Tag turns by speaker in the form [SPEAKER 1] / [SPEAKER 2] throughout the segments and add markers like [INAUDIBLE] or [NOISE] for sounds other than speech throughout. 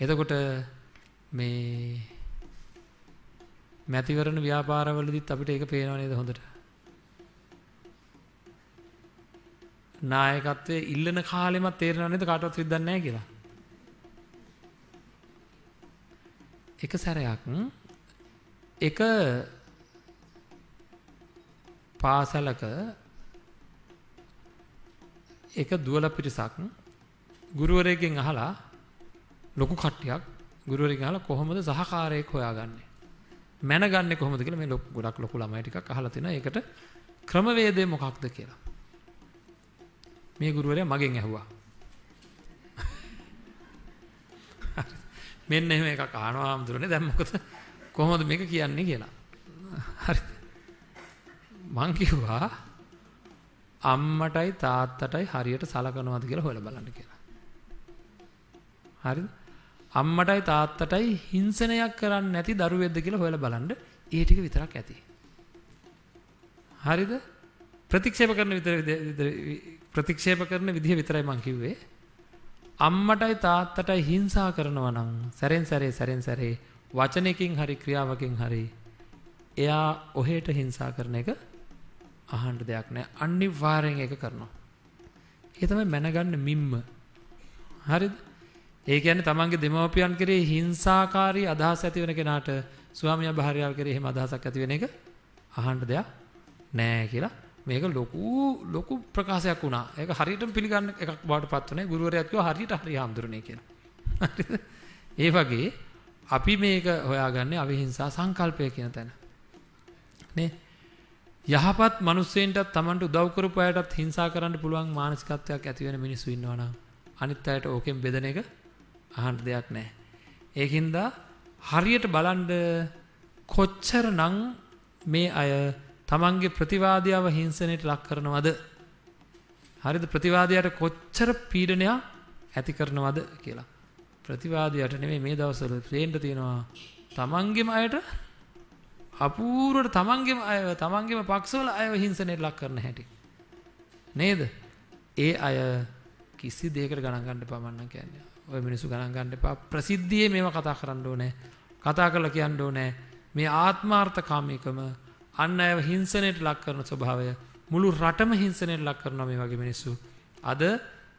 [SPEAKER 1] එතකොට මේ මැතිවරණ ව්‍යාපාරවලදීත් අපිට ඒක පේනව නේද හොඳට? නායකත්වයේ ඉල්ලන කාලෙමත් තේරෙනව නේද කාටවත් විද්දන්නේ නැහැ කියලා? එක සැරයක් එක පාසලක එක දුවල පිරිසක් ගුරුවරයෙක්ගෙන් අහලා ලොකු කට්ටියක් ගුරුවරයෙක්ගෙන් අහලා කොහොමද සහකාරයෙක් හොයාගන්නේ? මැනගන්නේ කොහොමද කියලා මේ ගොඩක් ලොකු ළමයි ටිකක් අහලා තිනවා ඒකට ක්‍රමවේදය මොකක්ද කියලා. මේ ගුරුවරයා මගෙන් ඇහුවා. [LAUGHS] මෙන්න එහෙම එකක් අහනවා ආම්දුරනේ දැන් මොකද? කොහොමද මේක කියන්නේ කියලා. හරිද මං කිව්වා අම්මටයි තාත්තටයි හරියට සලකනවාද කියලා හොයලා බලන්න කියලා. හරිද? අම්මටයි තාත්තටයි හිංසනයක් කරන්නේ නැති දරුවෙක්ද කියලා හොයලා බලන්න ඒ ටික විතරක් ඇති. හරිද? ප්‍රතික්ෂේප කරන විතර ප්‍රතික්ෂේප කරන විදිහ විතරයි මං කිව්වේ. අම්මටයි තාත්තටයි හිංසා කරනවා නම් සැරෙන් සැරේ සැරෙන් සැරේ වචනයකින් හරි ක්‍රියාවකින් හරි එයා ඔහෙට හිංසා කරන එක අහන්න දෙයක් නෑ අනිවාර්යෙන් ඒක කරනවා. ඒ තමයි මැනගන්න මිම්ම. හරිද? ඒ කියන්නේ තමන්ගේ දෙමව්පියන් කෙරේ හිංසාකාරී අදහස් ඇති වෙන කෙනාට ස්වාමියා භාර්යාව කෙරේ එහෙම අදහසක් ඇති වෙන එක අහන්න දෙයක් නෑ කියලා මේක ලොකු ලොකු ප්‍රකාශයක් වුණා. ඒක හරියටම පිළිගන්න එකක් බවට පත් වුණේ ගුරුවරයාත් කිව්වා හරියට හරි හාමුදුරනේ කියලා. හරිද? [LAUGHS] ඒ වගේ අපි මේක හොයාගන්නේ අවිහිංසා සංකල්පය කියන තැන. නේ? යහපත් මිනිස්සෙන්ටත් Tamanට උදව් කරපු අයටත් හිංසා කරන්න පුළුවන් මානසිකත්වයක් ඇති වෙන මිනිස්සු ඉන්නවා නම් අනිත් අයට ඕකෙන් බෙදෙන එක අහන්න දෙයක් නැහැ. ඒකින්ද හරියට බලන්න කොච්චරනම් මේ අය තමන්ගේ ප්‍රතිවාදියාව හිංසනයට ලක් කරනවද? හරිද ප්‍රතිවාදියාට කොච්චර පීඩනයක් ඇති කරනවද කියලා. ප්‍රතිවාදියාට නෙමෙයි මේ දවස්වල පේන්න තියෙනවා තමන්ගේම අයට අපූර්වට තමන්ගේම අයව තමන්ගේම පක්ෂවල අයව හිංසනයට ලක් කරන හැටි. නේද? ඒ අය කිසි දෙයකට ගණන් ගන්න එපා මන්නම් කියන්නේ. ඔය මිනිස්සු ගණන් ගන්න එපා. ප්‍රසිද්ධියේ මේව කතා කරන්න ඕනේ. කතා කරලා කියන්න ඕනේ. මේ ආත්මාර්ථකාමීකම අන්න අයව හිංසනයට ලක් කරන ස්වභාවය මුළු රටම හිංසනයට ලක් කරනවා මේ වගේ මිනිස්සු. අද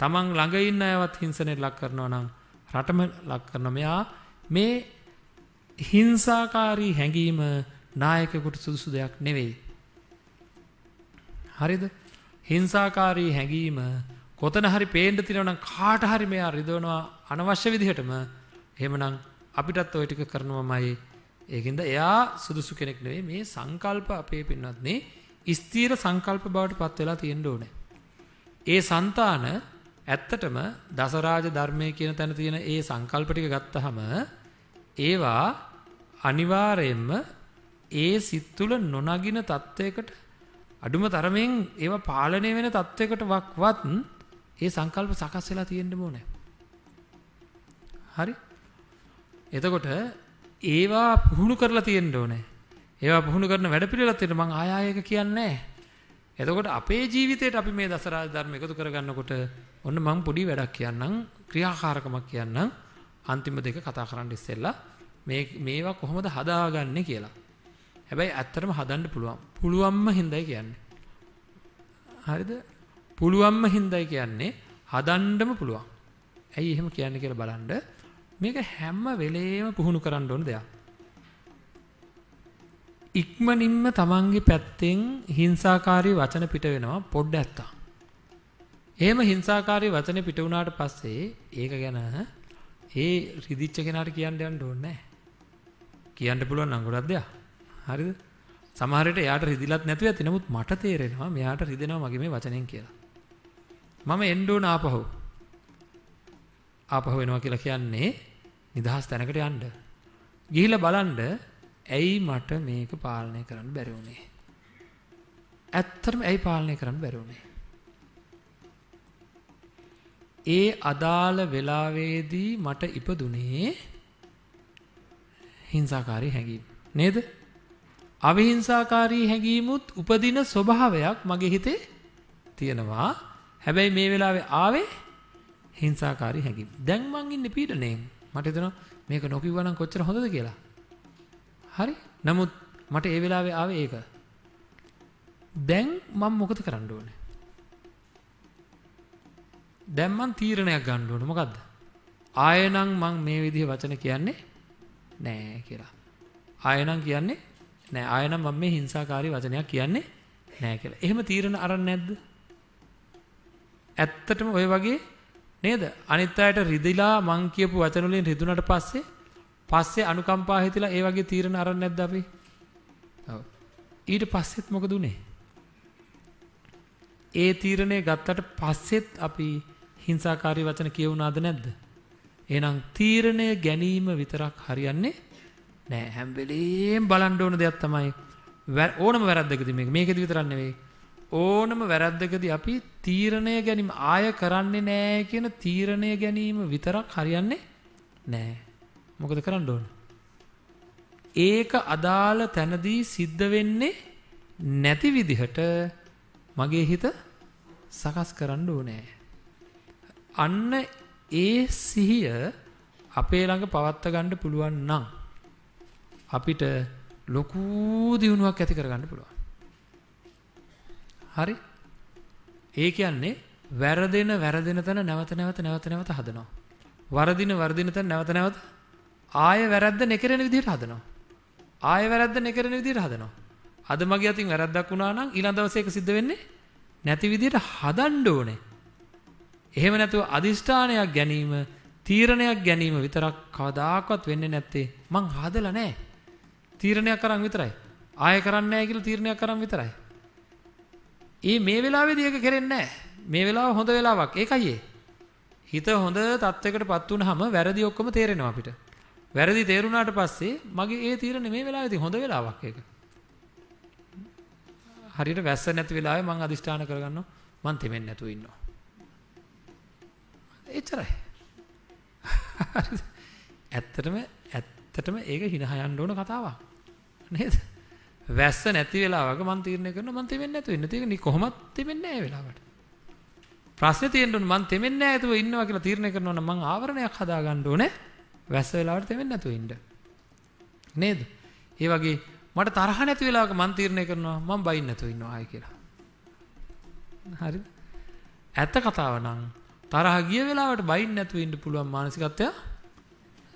[SPEAKER 1] තමන් ළඟ ඉන්න අයවත් හිංසනයට ලක් කරනවා නම් රටම ලක් කරනවා. මෙයා මේ හිංසාකාරී හැඟීම නායකයෙකුට සුදුසු දෙයක් නෙවෙයි. හරිද? හිංසාකාරී හැඟීම කොතන හරි පේන්ඩ තිනවනම් කාට හරි මෙයා රිදවනවා අනවශ්‍ය විදිහටම එහෙමනම් අපිටත් ඔය ටික කරනවමයි ඒකින්ද එයා සුදුසු කෙනෙක් නෙවෙයි මේ සංකල්ප අපේ පින්වත්නේ ස්ථීර සංකල්ප බවට පත් වෙලා තියෙන්න ඕනේ. ඒ సంతාන ඇත්තටම දසරාජ ධර්මයේ කියන තැන තියෙන ඒ සංකල්ප ටික ගත්තහම ඒවා අනිවාර්යයෙන්ම ඒ සිත් තුළ නොනගින தත්වයකට අඩුම තරමෙන් ඒවා පාලනය වෙන தත්වයකට වක්වත් ඒ සංකල්ප සකස් වෙලා තියෙන්න ඕනේ. හරි? එතකොට ඒවා පුහුණු කරලා තියෙන්න ඕනේ. ඒවා පුහුණු කරන වැඩපිළිවෙලක් තියෙන මම ආය ආයක කියන්නේ එතකොට අපේ ජීවිතේට අපි මේ දසරාජ ධර්ම එකතු කරගන්නකොට ඔන්න මම පොඩි වැඩක් කියන්නම් ක්‍රියාකාරකමක් කියන්නම් අන්තිම දෙක කතා කරන්න ඉස්සෙල්ලා මේ මේවා කොහොමද හදාගන්නේ කියලා. හැබැයි ඇත්තටම හදන්න පුළුවන්. පුළුවන්ම හින්දායි කියන්නේ. හරිද? පුළුවන්ම හින්දායි කියන්නේ හදන්නම පුළුවන්. ඇයි එහෙම කියන්නේ කියලා බලන්න. මේක හැම වෙලේම පුහුණු කරන්න ඕන දෙයක්. ඉක්මනින්ම තමන්ගේ පැත්තෙන් හිංසාකාරී වචන පිට වෙනවා පොඩ්ඩ ඇත්තා. එහෙම හිංසාකාරී වචන පිට වුණාට පස්සේ ඒක ගැන ඒ රිදිච්ච කෙනාට කියන්න යන්න ඕනේ නැහැ. කියන්න පුළුවන් නම් ගොඩක් දෙයක්. හරිද? සමහර විට එයාට රිදිලත් නැතුව ඇති. නමුත් මට තේරෙනවා මෙයාට රිදෙනවා මගේ මේ වචනෙන් කියලා. මම එන්න ඕන ආපහු. ආපහු වෙනවා කියලා කියන්නේ නිදහස් තැනකට යන්න. ගිහිල්ලා බලන්න ඇයි මට මේක පාලනය කරන්න බැරි වුනේ? ඇත්තටම ඇයි පාලනය කරන්න බැරි වුනේ? ඒ අදාළ වෙලාවේදී මට ඉපදුනේ හිංසාකාරී හැඟීම්. නේද? අවිහිංසාකාරී හැඟීමුත් උපදින ස්වභාවයක් මගේ හිතේ තියෙනවා. හැබැයි මේ වෙලාවේ ආවේ හිංසාකාරී හැඟීම්. දැන් මං ඉන්නේ පීඩණයෙන්. මට හිතෙනවා මේක නොකිව්වනම් කොච්චර හොඳද කියලා. හරි. නමුත් මට ඒ වෙලාවේ ආවේ ඒක. දැන් මම මොකද කරන්න ඕනේ? දැන් මං තීරණයක් ගන්න ඕනේ. මොකද්ද? ආයෙනම් මං මේ විදිහේ වචන කියන්නේ නෑ කියලා. ආයෙනම් කියන්නේ නෑ. ආයෙනම් මම මේ හිංසාකාරී වචනයක් කියන්නේ නෑ කියලා. එහෙම තීරණ අරන් නැද්ද? ඇත්තටම ඔය වගේ නේද? අනිත් අයට රිදිලා මං කියපු වචන වලින් රිදුනට පස්සේ පස්සේ අනුකම්පා හිතලා ඒ වගේ තීරණ අරන් නැද්ද අපි? ඔව්. ඊට පස්සෙත් මොකද උනේ? ඒ තීරණය ගත්තට පස්සෙත් අපි හිංසාකාරී වචන කියවුණාද නැද්ද? එහෙනම් තීරණය ගැනීම විතරක් හරියන්නේ නෑ. හැම වෙලේම බලන්න ඕන දෙයක් තමයි ඕනම වැරද්දකදී මේක. මේකෙදි විතරක් නෙවෙයි. ඕනම වැරද්දකදී අපි තීරණය ගැනීම ආය කරන්නේ නෑ කියන තීරණය ගැනීම විතරක් හරියන්නේ නෑ. මොකද කරන්න ඕන? ඒක අදාළ තැනදී සිද්ධ වෙන්නේ නැති විදිහට මගේ හිත සකස් කරන්න ඕනේ. අන්න ඒ සිහිය අපේ ළඟ පවත්ත ගන්න පුළුවන් නම් අපිට ලොකු දියුණුවක් ඇති කරගන්න පුළුවන්. හරි? ඒ කියන්නේ වැරදෙන වැරදෙන තැන නැවත නැවත නැවත නැවත හදනවා. වරදින වරදින තැන නැවත නැවත ආය වැරද්ද නෙකරෙන විදිහට හදනවා. ආය වැරද්ද නෙකරෙන විදිහට හදනවා. අද මගේ අතින් වැරද්දක් වුණා නම් ඊළඟ දවසේ ඒක සිද්ධ වෙන්නේ නැති විදිහට හදන්න ඕනේ. එහෙම නැතුව අදිෂ්ඨානයක් ගැනීම තීරණයක් ගැනීම විතරක් කවදාකවත් වෙන්නේ නැත්තේ මං හදලා නැහැ. තීරණයක් කරන් විතරයි. ආයෙ කරන්නේ නැහැ කියලා තීරණයක් කරන් විතරයි. ඒ මේ වෙලාවේදී ඒක කරෙන්නේ නැහැ. මේ වෙලාව හොඳ වෙලාවක්. ඒකයි ඒ. හිත හොඳ තත්වයකටපත් වුනහම වැරදි ඔක්කොම තේරෙනවා අපිට. වැරදි තේරුණාට පස්සේ මගේ ඒ තීරණය මේ වෙලාවේදී හොඳ වෙලාවක් ඒක. හරියට වැස්ස නැති වෙලාවේ මං අදිෂ්ඨාන කරගන්නවා මං තෙමෙන්නේ නැතුව ඉන්නවා. එච්චරයි. [LAUGHS] ඇත්තටම ඇත්තටම ඒක හිනහ යන්න ඕන කතාවක්. නේද? වැස්ස නැති වෙලාවක මං තීරණය කරනවා මං තෙමෙන්නේ නැතුව ඉන්න. ඒක නි කොහොමත් තෙමෙන්නේ නැහැ ඒ වෙලාවට. ප්‍රශ්නේ තියෙන්න ඕන මං තෙමෙන්නේ නැහැ නැතුව ඉන්නවා කියලා තීරණය කරනවා නම් මං ආවරණයක් හදා ගන්න ඕනේ. වැස්ස වෙලාවට තෙමෙන්නේ නැතුව ඉන්න. නේද? ඒ වගේ මට තරහ නැති වෙලාවක මං තීරණය කරනවා මං බයින් නැතුව ඉන්නවා ආයි කියලා. හරිද? ඇත්ත කතාව නම් තරහ ගිය වෙලාවට බයින් නැතුව ඉන්න පුළුවන් මානසිකත්වය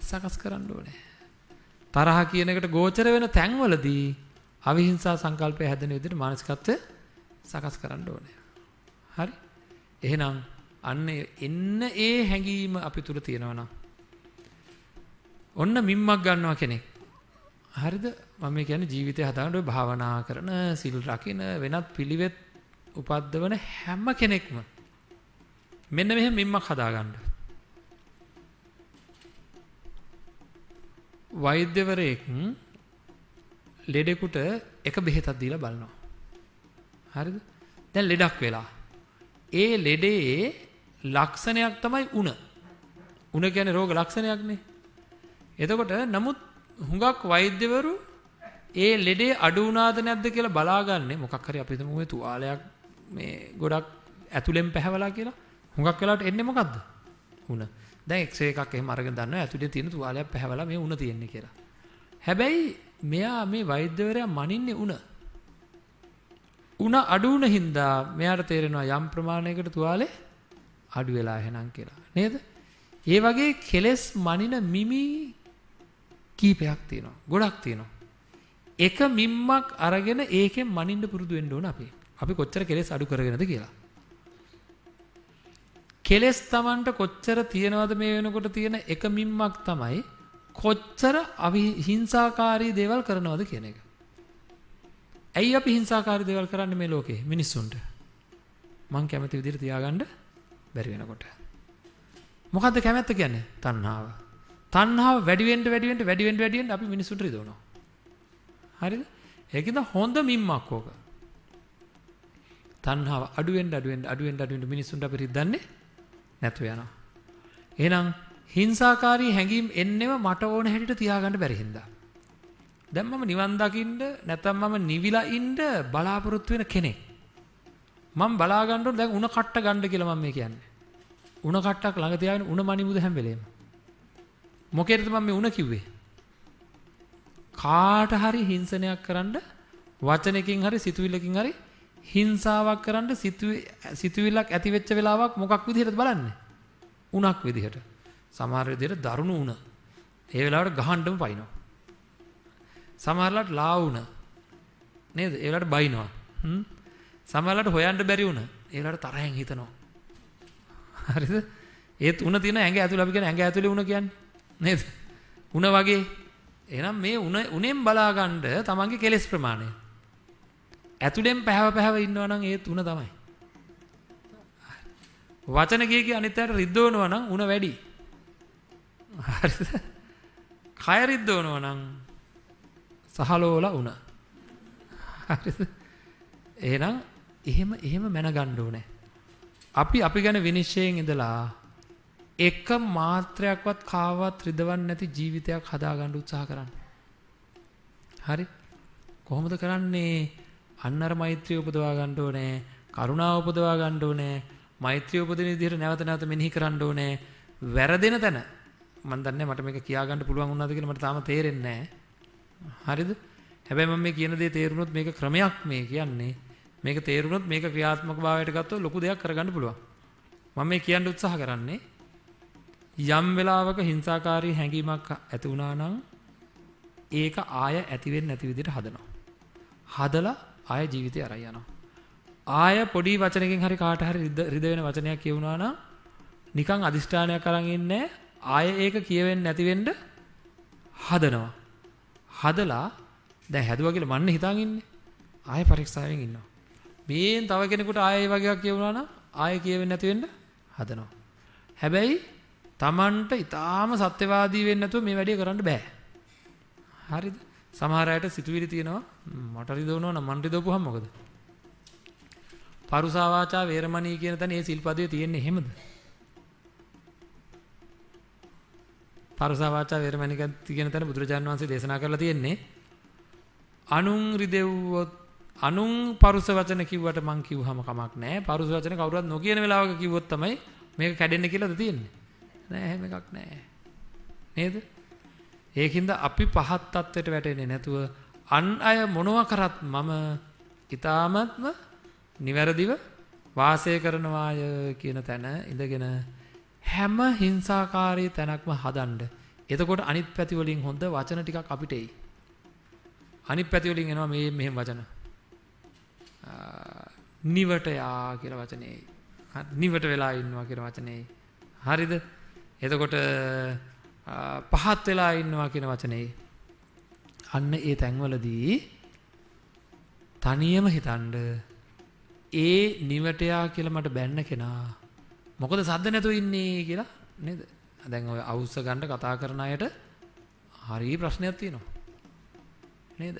[SPEAKER 1] සකස් කරන්න ඕනේ. තරහ කියන එකට ගෝචර වෙන තැන්වලදී අවිහිංසා සංකල්පය හැදෙන විදිහට මානසිකත්වය සකස් කරන්න ඕනේ. හරි? එහෙනම් අන්න එන්න ඒ හැඟීම අපි තුල තියෙනවා නම් ඔන්න මිම්මක් ගන්නවා කෙනෙක්. හරිද? මම කියන්නේ ජීවිතය හදාගන්න ඔය භාවනා කරන, සිල් රකින, වෙනත් පිළිවෙත් උපද්දවන හැම කෙනෙක්ම මෙන්න මෙහෙම මිම්මක් හදාගන්න. වෛද්‍යවරයෙක් ලෙඩෙකුට එක බෙහෙතක් දීලා බලනවා. හරිද? දැන් ලෙඩක් වෙලා. ඒ ලෙඩේ ලක්ෂණයක් තමයි උණ. උණ කියන්නේ රෝග ලක්ෂණයක්නේ. එතකොට නමුත් හුඟක් වෛද්‍යවරු ඒ ලෙඩේ අඩු වුණාද නැද්ද කියලා බලාගන්නේ මොකක් හරි අපි හිතමු මේ තුවාලයක් මේ ගොඩක් ඇතුලෙන් පැහැවලා කියලා. හුඟක් වෙලාවට එන්නේ මොකද්ද? උණ. දැන් එක්ස්රේ එකක් එහෙම අරගෙන දන්නවා ඇතුලේ තියෙන තුවාලයක් පැහැවලා මේ උණ තියෙන්නේ කියලා. හැබැයි මෙයා මේ වෛද්‍යවරයා මනින්නේ උණ. උණ අඩු වුණ හින්දා මෙයාට තේරෙනවා යම් ප්‍රමාණයකට තුවාලේ අඩු වෙලා එහෙනම් කියලා. නේද? ඒ වගේ කෙලස් මනින මිමි කීපයක් තියෙනවා. ගොඩක් තියෙනවා. එක මිම්මක් අරගෙන ඒකෙන් මනින්න පුරුදු වෙන්න ඕන අපි. අපි කොච්චර කෙලස් අඩු කරගෙනද කියලා. කෙලස් Tamanට කොච්චර තියනවද මේ වෙනකොට තියෙන එක මිම්මක් තමයි කොච්චර අපි හිංසාකාරී දේවල් කරනවද කියන එක. ඇයි අපි හිංසාකාරී දේවල් කරන්නේ මේ ලෝකේ මිනිස්සුන්ට? මං කැමති විදිහට තියාගන්න බැරි වෙනකොට. මොකද්ද කැමැත්ත කියන්නේ? තණ්හාව. තණ්හාව වැඩි වෙන්න වැඩි වෙන්න වැඩි වෙන්න වැඩි වෙන්න අපි මිනිස්සුන්ට රිදවනවා. හරිද? ඒකෙන්ද හොඳ මිම්මක් ඕක. තණ්හාව අඩු වෙන්න අඩු වෙන්න අඩු වෙන්න අඩු වෙන්න මිනිස්සුන්ට අපි රිද්දන්නේ නැතු යනවා. එහෙනම් හිංසාකාරී හැඟීම් එන්නෙම මට ඕන හැටියට තියාගන්න බැරි හින්දා. දැන් මම නිවන් දකින්න නැත්නම් මම නිවිලා ඉන්න බලාපොරොත්තු වෙන කෙනෙක්. මම බලා ගන්න ඕන දැන් උණ කට්ට ගන්න කියලා මම මේ කියන්නේ. උණ කට්ටක් ළඟ තියාගෙන උණ මණිමුද හැම වෙලේම. මොකේද මම මේ උණ කිව්වේ? කාට හරි හිංසනයක් කරන්න වචනකින් හරි සිතුවිල්ලකින් හරි හිංසාවක් කරන්න සිතුවිල්ලක් ඇති වෙච්ච වෙලාවක් මොකක් විදිහටද බලන්නේ? උණක් විදිහට. සමහර විදිහට දරුණු උණ. ඒ වෙලාවට ගහන්නම පයින්නවා. සමහරලාට ලා උණ. නේද? ඒ වෙලාවට බයිනවා. හ්ම්. සමහරලාට හොයන්න බැරි උණ. ඒ වෙලාවට තරහෙන් හිතනවා. හරිද? ඒත් උණ තියෙන ඇඟ ඇතුළේ අපි කියන ඇඟ ඇතුලේ උණ කියන්නේ. නේද? උණ වගේ. එහෙනම් මේ උණ උණෙන් බලා ගන්න තමන්ගේ කෙලෙස් ප්‍රමාණය. ඇතුලෙන් පැහැව පැහැව ඉන්නවා නම් ඒත් උණ තමයි. වචන කිය කිය අනිත් අයට රිද්දවනවා නම් උණ වැඩි. හරිද? කය රිද්දවනවා නම් සහලෝල. හරිද? එහෙනම් එහෙම එහෙම මැනගන්න ඕනේ. අපි අපි ගැන විනිශ්චයෙන් ඉඳලා එක මාත්‍රයක්වත් කාවත් රිදවන්නේ නැති ජීවිතයක් හදාගන්න උත්සාහ කරන්න. හරි? කොහොමද කරන්නේ? අන්න අර මෛත්‍රිය උපදවා ගන්න ඕනේ. කරුණාව උපදවා ගන්න ඕනේ. මෛත්‍රිය උපදින විදිහට නැවත නැවත මෙනෙහි කරන්න ඕනේ. වැරදෙන තැන මම දන්නේ මට මේක කියා ගන්න පුළුවන් වුණාද කියලා මට තාම තේරෙන්නේ නැහැ. හරිද? හැබැයි මම මේ කියන දේ තේරුනොත් මේක ක්‍රමයක් මේ කියන්නේ. මේක තේරුනොත් මේක ක්‍රියාත්මක භාවයට ගත්තොත් ලොකු දෙයක් කරගන්න පුළුවන්. මම මේ කියන්න උත්සාහ කරන්නේ යම් වෙලාවක හිංසාකාරී හැඟීමක් ඇති වුණා නම් ඒක ආය ඇති වෙන්නේ නැති විදිහට හදනවා. හදලා ආය ජීවිතය අරයි යනවා. ආය පොඩි වචනකින් හරි කාට හරි රිද වෙන වචනයක් කියවුණා නම් නිකන් අදිෂ්ඨානයක් අරන් ඉන්නේ ආය ඒක කියවෙන්නේ නැති වෙන්න හදනවා. හදලා දැන් හැදුවා කියලා මන්නේ හිතාන් ඉන්නේ. ආය පරීක්ෂාවෙන් ඉන්නවා. මේන් තව කෙනෙකුට ආයෙ වගේක් කියවුණා නම් ආයෙ කියවෙන්නේ නැති වෙන්න හදනවා. හැබැයි Tamanට ඊටාම සත්‍යවාදී වෙන්න නැතුව මේ වැඩේ කරන්න බෑ. හරිද? සමහර අයට සිතුවිලි තියෙනවා මට රිදවනවා නම් මන් රිදවපුවහම මොකද? පරුසා වාචා වේරමණී කියන තැන ඒ සිල්පදයේ තියෙන්නේ එහෙමද? පරුසා වාචා වේරමණී කියන තැන බුදුරජාණන් වහන්සේ දේශනා කරලා තියෙන්නේ අනුන් රිදෙව්වොත් අනුන් පරුස වචන කිව්වට මං කිව්වහම කමක් නැහැ. පරුස වචන කවුරුවත් නොකියන වෙලාවක කිව්වොත් තමයි මේක කැඩෙන්න කියලාද තියෙන්නේ. නෑ එහෙම එකක් නෑ. නේද? ඒකින්ද අපි පහත් තත්ත්වයට වැටෙන්නේ නැතුව අන් අය මොනවා කරත් මම ඊ타මත්ම නිවැරදිව වාසය කරනවාය කියන තැන ඉඳගෙන හැම හිංසාකාරී තැනක්ම හදන්න. එතකොට අනිත් පැති වලින් හොඳ වචන ටිකක් අපිට එයි. අනිත් පැති වලින් එනවා මේ මෙහෙම වචන. නිවට යා කියලා වචනේ. නිවට වෙලා ඉන්නවා කියලා වචනේ. හරිද? එතකොට පහත් වෙලා ඉන්නවා කියන වචනේ. අන්න ඒ තැන්වලදී තනියම හිතනද ඒ නිවටයා කියලා මට බැන්න කෙනා මොකද සද්ද නැතුව ඉන්නේ කියලා නේද? දැන් ඔය අවුස්ස ගන්න කතා කරන අයට හරි ප්‍රශ්නයක් තියෙනවා. නේද?